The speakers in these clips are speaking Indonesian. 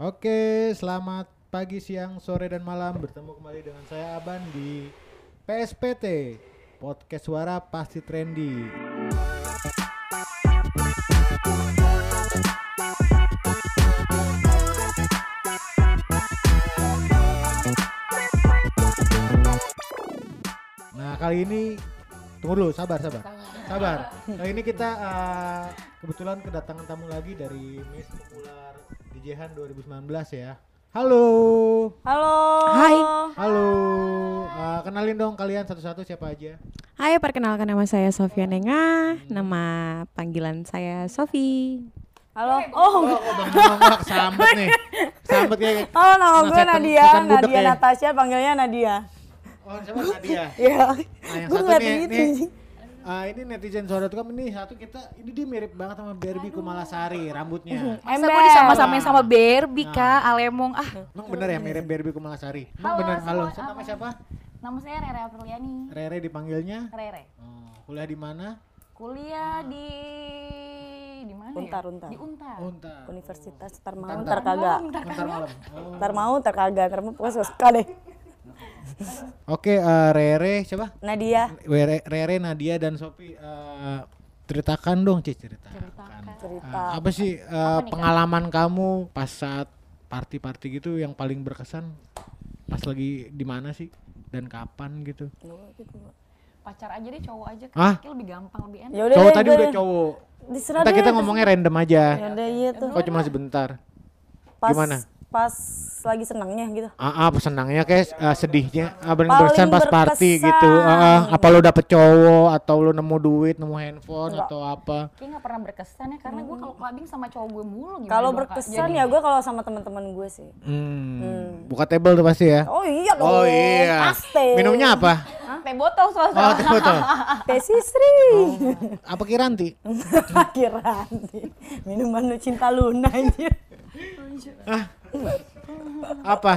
Oke, selamat pagi, siang, sore, dan malam. Bertemu kembali dengan saya Aban di PSPT Podcast Suara Pasti Trendy. Nah, kali ini tunggu dulu, sabar, sabar. Sabar. Kali ini kita eh, kebetulan kedatangan tamu lagi dari Miss Popular DJ Han 2019 ya. Halo. Halo. Hai. Halo. Eh, kenalin dong kalian satu-satu siapa aja. Hai, perkenalkan nama saya Sofia Nenga. Nama panggilan saya Sofi. Halo. Oh, Oh, Bang Nongol kesambet nih. Kesambet kayak halo nama gue Setan- Nadia. Nadia ya. Natasha panggilnya Nadia. Oh, siapa Nadia? Iya. Nah, yang satu nih, gitu. nih ah, ini netizen suara.com ini satu kita ini dia mirip banget sama Barbie Kumalasari rambutnya. Ember. gue disama-samain sama Barbie Nah. kak, Alemong ah Emang bener ya mirip Barbie Kumalasari? Emang Halo, bener. Halo, semua- nama siapa? Nama saya Rere Apriliani Rere dipanggilnya. Rere Oh, kuliah di mana? Kuliah di di mana Untar, ya? Untar. Di Untar Untar. Universitas Ntar mau Ntar- ntar kagak. Bentar malam. Oh. Ntar mau ntar kagak. Ntar mau pokoknya suka deh. Oke, eh, Rere siapa? Nadia. Rere, Rere, Nadia dan Sopi eh, ceritakan dong, Ci, ceritakan. Cerita. Eh, apa sih eh, pengalaman kamu pas saat party-party gitu yang paling berkesan? Pas lagi di mana sih? Dan kapan gitu? Pacar aja deh cowok aja? Kayaknya lebih gampang, lebih enak Ya udah Cowok deh, tadi udah cowok. Diserah Kita, kita ngomongnya random aja. Ya udah iya tuh. Kok cuma sebentar? Pas, gimana? Pas lagi senangnya gitu. Ah, ah, senangnya kayak eh, sedihnya, ah, paling berkesan pas party berkesan. gitu. Ah, ah, apa lu dapet cowok atau lu nemu duit, nemu handphone Enggak. atau apa? Kayaknya gak pernah berkesan ya Karena gue kalau clubbing sama cowok gue mulu gimana Kalau berkesan Jadi- ya gue kalau sama teman-teman gue sih. Hmm. Buka table tuh pasti ya. Oh iya dong. Oh iya. Pasti. Minumnya apa? Teh botol soalnya Oh, teh botol. Teh Sisri. Apa Kiranti? Kira minuman lu cinta Luna anjir. Apa?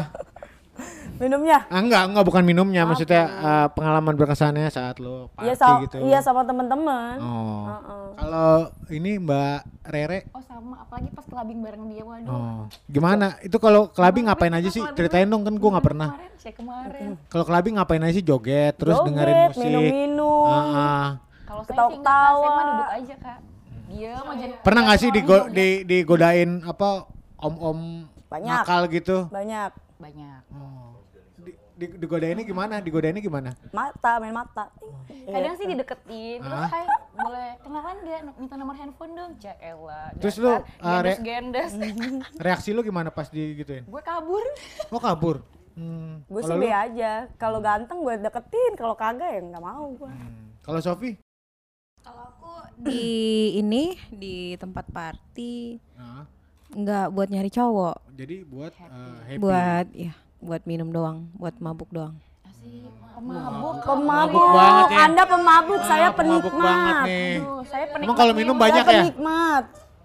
Minumnya? Ah, enggak, enggak bukan minumnya, maksudnya eh, pengalaman berkesannya saat lo party Iya sama gitu. iya sama teman-teman. Oh. Heeh. Kalau ini Mbak Rere, Oh sama, apalagi pas clubbing bareng dia Waduh oh, gimana? Itu kalau clubbing ngapain aja sih? Ceritain dong kan gua nggak pernah. Kemarin, cek kemarin Kalau clubbing ngapain aja sih? Joget, terus Joget, dengerin musik. minum-minum. Ah, ah. Kalau saya sih enggak, saya mah duduk aja kak Dia mau jadi Pernah nggak sih digo- di digodain apa om-om Banyak. nakal gitu? Banyak. Banyak Oh. Di, di, digodainnya gimana? Digodainnya gimana? Mata, main mata. kadang sih dideketin terus Ah. hai boleh kenalan gak minta nomor handphone dong cak elah Terus lu, uh, re- gendes Reaksi lu gimana pas di gituin? gue kabur Oh kabur. Hmm. Gue sih be aja. Kalau ganteng gue deketin, kalau kagak ya nggak mau gue. Hmm. Kalau Sofi? Kalau aku di ini di tempat party Nah, nggak buat nyari cowok, jadi buat uh, happy. buat ya buat minum doang, buat mabuk doang. asik pemabuk Pemabuk. banget ya. Anda pemabuk, saya Ah, pemabuk banget penikmat. nih. Aduh, saya penikmat Emang kalau minum banyak saya ya? penikmat.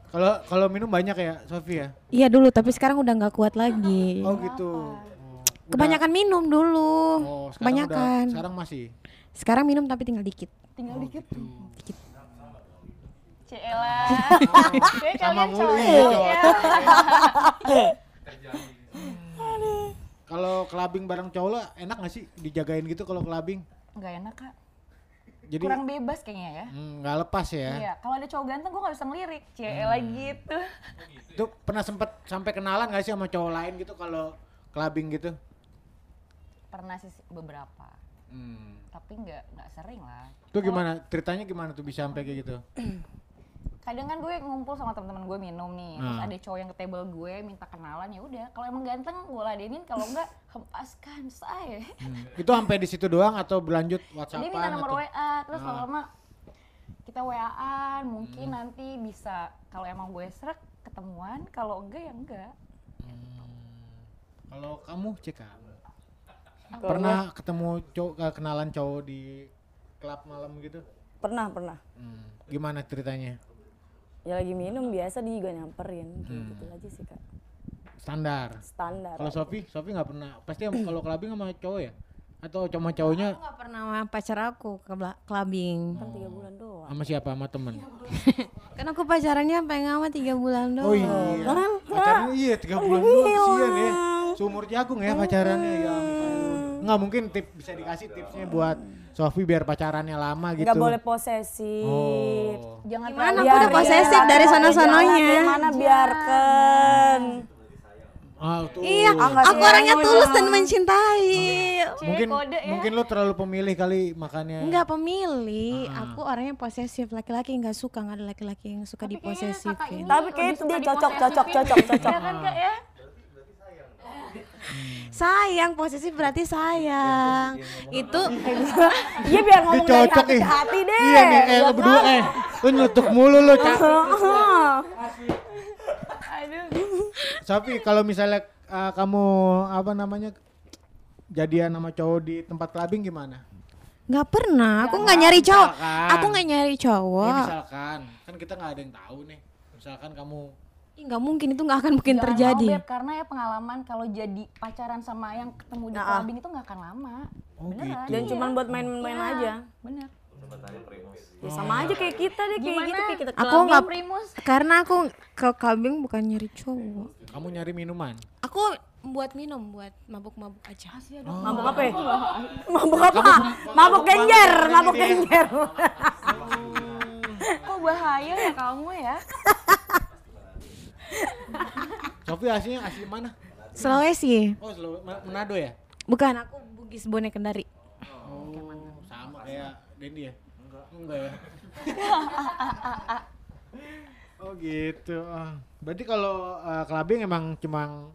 Kalau kalau minum banyak ya, Sofi ya? Iya dulu, tapi sekarang udah nggak kuat lagi. Oh gitu. Oh, udah- Kebanyakan minum dulu, Oh, sekarang kebanyakan. Udah, sekarang masih. Sekarang minum tapi tinggal dikit. tinggal Oh, dikit gitu. cek Kayak Sama kalian mulu cowok ya. Kalau clubbing bareng cowok lo enak gak sih dijagain gitu kalau clubbing? nggak enak kak Jadi kurang bebas kayaknya ya hmm, nggak lepas ya. Iya, kalau ada cowok ganteng gue gak bisa ngelirik, cek elah gitu. Itu pernah sempet sampai kenalan gak sih sama cowok lain gitu kalau clubbing gitu? Pernah sih beberapa, Hmm. tapi nggak nggak sering lah. Itu gimana? Ceritanya gimana tuh bisa sampai kayak gitu? kadang kan gue ngumpul sama teman-teman gue minum nih terus Ah. ada cowok yang ke table gue minta kenalan ya udah kalau emang ganteng gue ladenin kalau enggak hempaskan saya Hmm. Itu sampai di situ doang atau berlanjut dia WhatsAppan minta nomor atau? WA terus Ah. lama-lama kita WA-an mungkin Hmm. nanti bisa kalau emang gue serak ketemuan kalau enggak ya enggak Hmm. Kalau kamu cek pernah ketemu cowok eh, kenalan cowok di klub malam gitu? Pernah, pernah. Hmm. Gimana ceritanya? Ya lagi minum biasa dia juga nyamperin. Kayak gitu aja sih kak. Standar. Standar. Kalau Sofi, Sofi nggak pernah. Pasti kalau clubbing sama cowok ya? Atau cuma cowoknya Aku nggak pernah sama pacar aku ke clubbing. Kan tiga bulan doang. sama siapa? Sama temen? Kan aku pacarannya sampai ngama tiga bulan doang. Oh iya. Pacaran iya tiga bulan doang kesian ya. Seumur jagung ya pacarannya ya. Ampun. Nggak mungkin tip bisa dikasih tipsnya buat Sofi biar pacarannya lama gitu. Nggak boleh posesif. Oh. Jangan Gimana? Aku udah posesif dari sono-sononya. Gimana biarkan. Ah, tuh. Iya, Ah, aku orangnya tulus dan mencintai. mungkin kode ya. mungkin lo terlalu pemilih kali makannya. Enggak pemilih, aku orangnya posesif. Laki-laki nggak suka, nggak ada laki-laki yang suka ini Tapi kayak itu dia cocok, cocok, cocok, cocok. Iya kan kak ya? Sayang, posesif berarti sayang. Itu Iya biar ngomong dari hati ke hati deh. Iya nih, eh lo berdua eh. Lo nyetuk mulu lo, Cak. Sofi, kalau misalnya uh, kamu apa namanya jadian sama cowok di tempat clubbing gimana? nggak pernah. Aku nggak nyari cowok. Aku nggak nyari Ya, cowok. misalkan, kan kita nggak ada yang tahu nih. Misalkan kamu nggak mungkin itu nggak akan mungkin Jangan terjadi. mau, Beb, karena ya pengalaman kalau jadi pacaran sama yang ketemu di Nah, clubbing itu nggak akan lama. oh Beneran. gitu. Dan cuma buat main-main aja. Bener. Ya sama aja kayak kita deh, kayak Gimana? gitu kayak kita Aku nggak Primus. karena aku ke clubbing bukan nyari cowok. Kamu nyari minuman. Aku buat minum, buat mabuk-mabuk aja. Mabuk apa ya? Mabuk apa? Mabuk genjer, mabuk genjer. Kok bahaya ya kamu ya? Sofi aslinya asli mana? Sulawesi. Oh, Ma- Manado ya? Bukan, aku Bugis Bone Kendari. Oh, sama kayak Dendi ya? Enggak. Enggak ya? oh gitu. Ah. Berarti kalau uh, clubbing emang cuma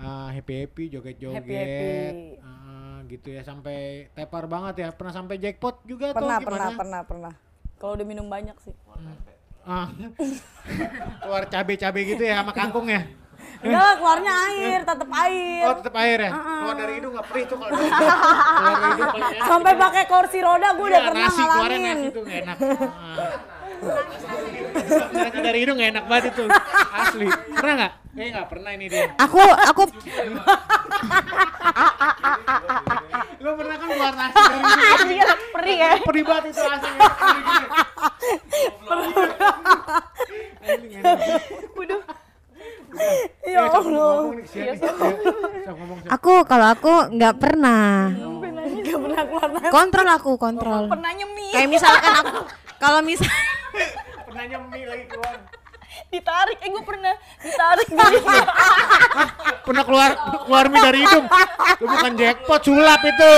uh, happy happy joget-joget. Happy-happy. Ah, gitu ya sampai tepar banget ya. Pernah sampai jackpot juga Pernah, tuh pernah, gimana? pernah, pernah. Kalau udah minum banyak sih. Ah. Keluar cabe-cabe gitu ya sama kangkung ya. Enggak lah, keluarnya air, tetap air. Oh, tetap air ya. Keluar dari hidung enggak perih tuh kalau dari keluar dari hidung paling enak. Sampai pakai kursi roda gue udah Iya, pernah nasi keluarnya ngalamin. nasi tuh nggak enak. Ah. Nasi dari hidung nggak enak banget itu. Asli. Pernah nggak? Eh nggak pernah ini dia. Aku aku Lo pernah kan keluar nasi dari hidung? Perih ya. Perih banget itu asli. Perih gini. Anjing, enak. Ya Eh, sok Allah. ngomong nih, kesian nih. Sok ngomong, sok. aku kalau aku nggak pernah. Gak pernah keluar. Kontrol aku, kontrol. Pernah nyemi. Kayak misalkan aku kalau misal Pernah nyemi lagi keluar. Ditarik. Eh gue pernah ditarik gini. Pernah keluar keluar mie dari hidung. Lu bukan jackpot, sulap itu.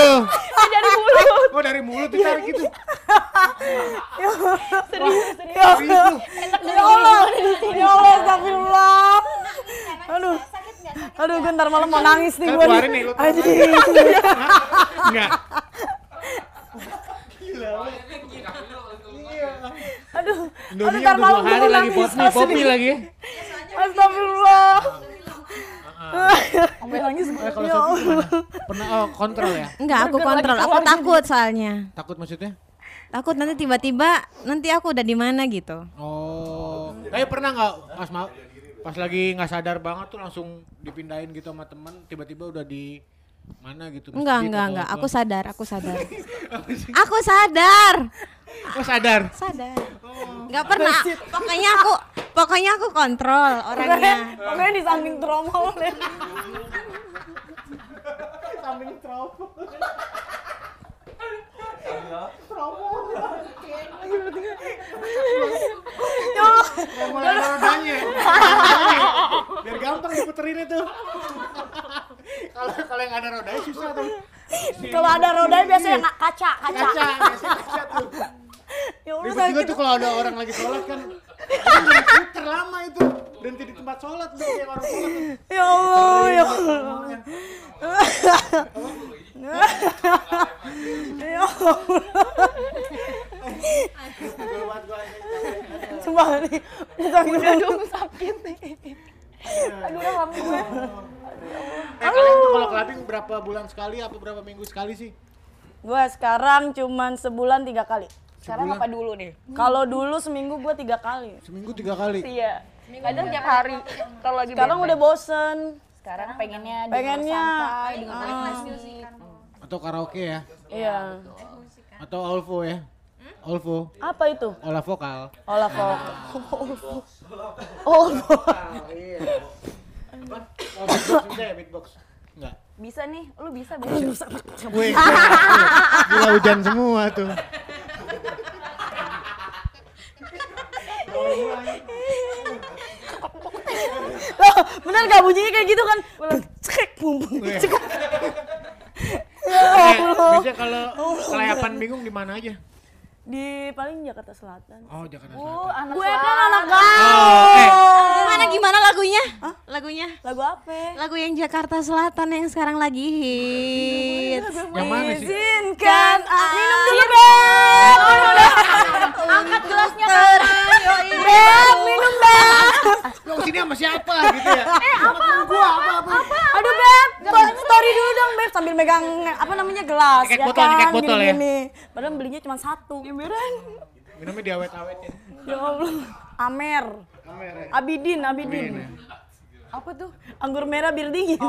dari mulut. Oh dari mulut ditarik gitu. Serius, serius. Ya. Ya Allah, ya Allah, astagfirullah. Aduh, aduh, gue ntar malam mau nangis nih Kan gue. keluarin nih lu. Anjing. Enggak. Aduh, Indomie ntar malam hari gua lagi nangis, popi, asli. popi lagi. astagfirullah. Sampai nangis gue. Eh, kalau gimana? Pernah oh, kontrol ya? enggak aku kontrol, aku takut soalnya. Takut maksudnya? Takut nanti tiba-tiba nanti aku udah di mana gitu. Oh. Eh pernah nggak pas ma- pas lagi nggak sadar banget tuh langsung dipindahin gitu sama temen tiba-tiba udah di mana gitu? Enggak, enggak, enggak. Aku sadar, aku sadar. aku sadar. Oh sadar. Sadar. Enggak pernah. Pokoknya aku pokoknya aku kontrol orangnya. Pokoknya di samping trauma oleh. Samping trauma. Yang mulai ada rodanya. Rodanya. Biar gampang diputerin itu. Kalau kalau yang ada rodanya susah tuh. Kalau ada kaca, kaca. Kaca, biasanya kaca tuh. Ya Allah, Ribet juga sakit. tuh kalau ada orang lagi sholat kan. Jadi puter lama itu. Berhenti di tempat sholat tuh kayak orang sholat. Ya Allah, ya Allah. Ya Allah. Coba nih. Sakit Aduh sakit nih. Aduh udah lama gue. Eh kalian tuh kalau clubbing berapa bulan sekali apa berapa minggu sekali sih? Gue sekarang cuman sebulan tiga kali. Sekarang Sebulan? apa dulu nih? Kalau dulu seminggu gue tiga kali. Seminggu tiga kali. Iya. Kadang tiap hari. Kalau lagi Sekarang bete. udah bosen. sekarang pengennya di Pengennya, santai dengan Atau karaoke ya? Iya. Atau Olvo ya? Olvo, Apa itu? olah vokal. Olah vokal. Oh, Oh, beatbox ya beatbox? Bisa nih, lu bisa bisa. Gila hujan semua tuh. Loh, bener gak bunyinya kayak gitu kan? Cek, bum, bum, Weh. cek. Biasanya kalau kelayapan bingung di mana aja? Di paling Jakarta Selatan. Oh, Jakarta Uh, Selatan. anak Gue kan anak gaul. Oh, eh. Gimana lagunya? Lagunya? Lagu apa? Lagu yang Jakarta Selatan yang sekarang lagi hits. Yang mana sih? Izinkan aku minum dulu, Beb. Angkat gelasnya Beb, minum, Beb. Lo ke sini sama siapa gitu ya? Eh, apa, Gua, apa, apa? Aduh, Beb. Buat story dulu dong, Beb. Sambil megang, apa namanya, gelas. Kayak ya botol, kan? kayak botol ya? Padahal belinya cuma satu. Emberan. Minumnya diawet-awetin. Ya Allah. Amer. Amer ya. Abidin, Abidin. Amin. Apa tuh? Anggur merah bir dingin.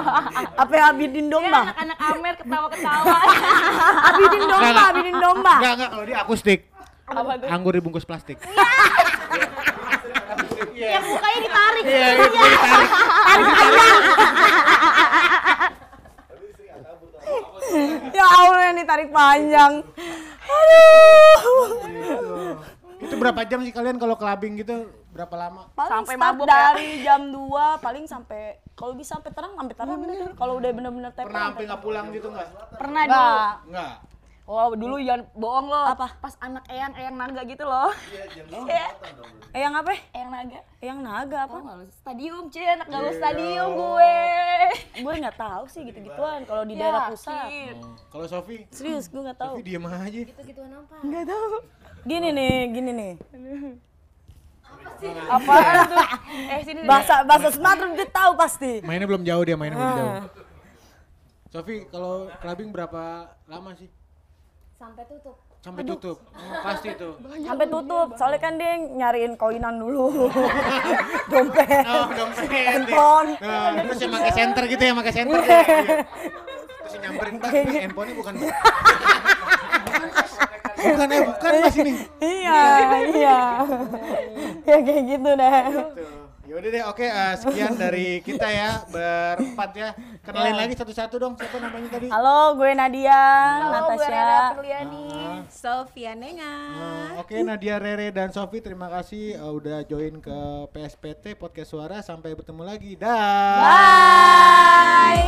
Apa yang Abidin Ya, domba? anak-anak Amer ketawa-ketawa. Abidin domba, Enggak, enggak. Abidin domba. Enggak, enggak kalau dia akustik. Apa tuh? Anggur dibungkus plastik. Yang mukanya ditarik. Iya, itu ditarik. Ya Allah yang ditarik panjang. Aduh. Itu berapa jam sih kalian kalau clubbing gitu? Berapa lama? Paling Sampai start mabuk ya? dari jam 2 paling sampai kalau bisa sampai terang sampai terang deh. Kalau udah bener-bener tepar. Pernah sampai nggak pulang gitu nggak? Pernah dulu. Enggak. Enggak. Oh, dulu jangan bohong lo. Apa? Pas anak eyang eyang naga gitu loh. Eh yang apa? Eyang naga. Eh yang naga apa? Nggak lu? Stadium, Cen. Anak gaul stadium gue. Gue nggak tahu sih gitu-gituan kalau di daerah pusat. Oh, Kalau Sofi, Serius gue nggak tahu. Sofi diem aja. Nggak tahu. Gini nih, gini nih. Apaan tuh? Eh, sini. Bahasa bahasa Sumatera dia tahu pasti. Mainnya belum jauh dia, mainnya belum jauh. Ah. Sofi, kalau clubbing berapa lama sih? sampai tutup Sampai tutup. Oh, pasti tuh. Sampai tutup. Soalnya kan dia nyariin koinan dulu. Dompet. Oh, dompet. Handphone. Nah, terus yang pakai center gitu ya, pakai center. ya. Terus yang nyamperin, Mbak, ini handphonenya bukan. Bukan ya, bukan Mas ini. iya, iya. ya kayak gitu deh. Tuh. Yaudah deh, oke eh, sekian dari kita ya berempat ya. Kenalin lagi satu-satu dong, siapa namanya tadi? Halo, gue Nadia, Halo, gue Rera Natasha. Penuliani. Sofia Nenga. Eh, Oke Nadia Rere dan Sofi terima kasih eh, udah join ke PSPT Podcast Suara sampai bertemu lagi dah. Bye.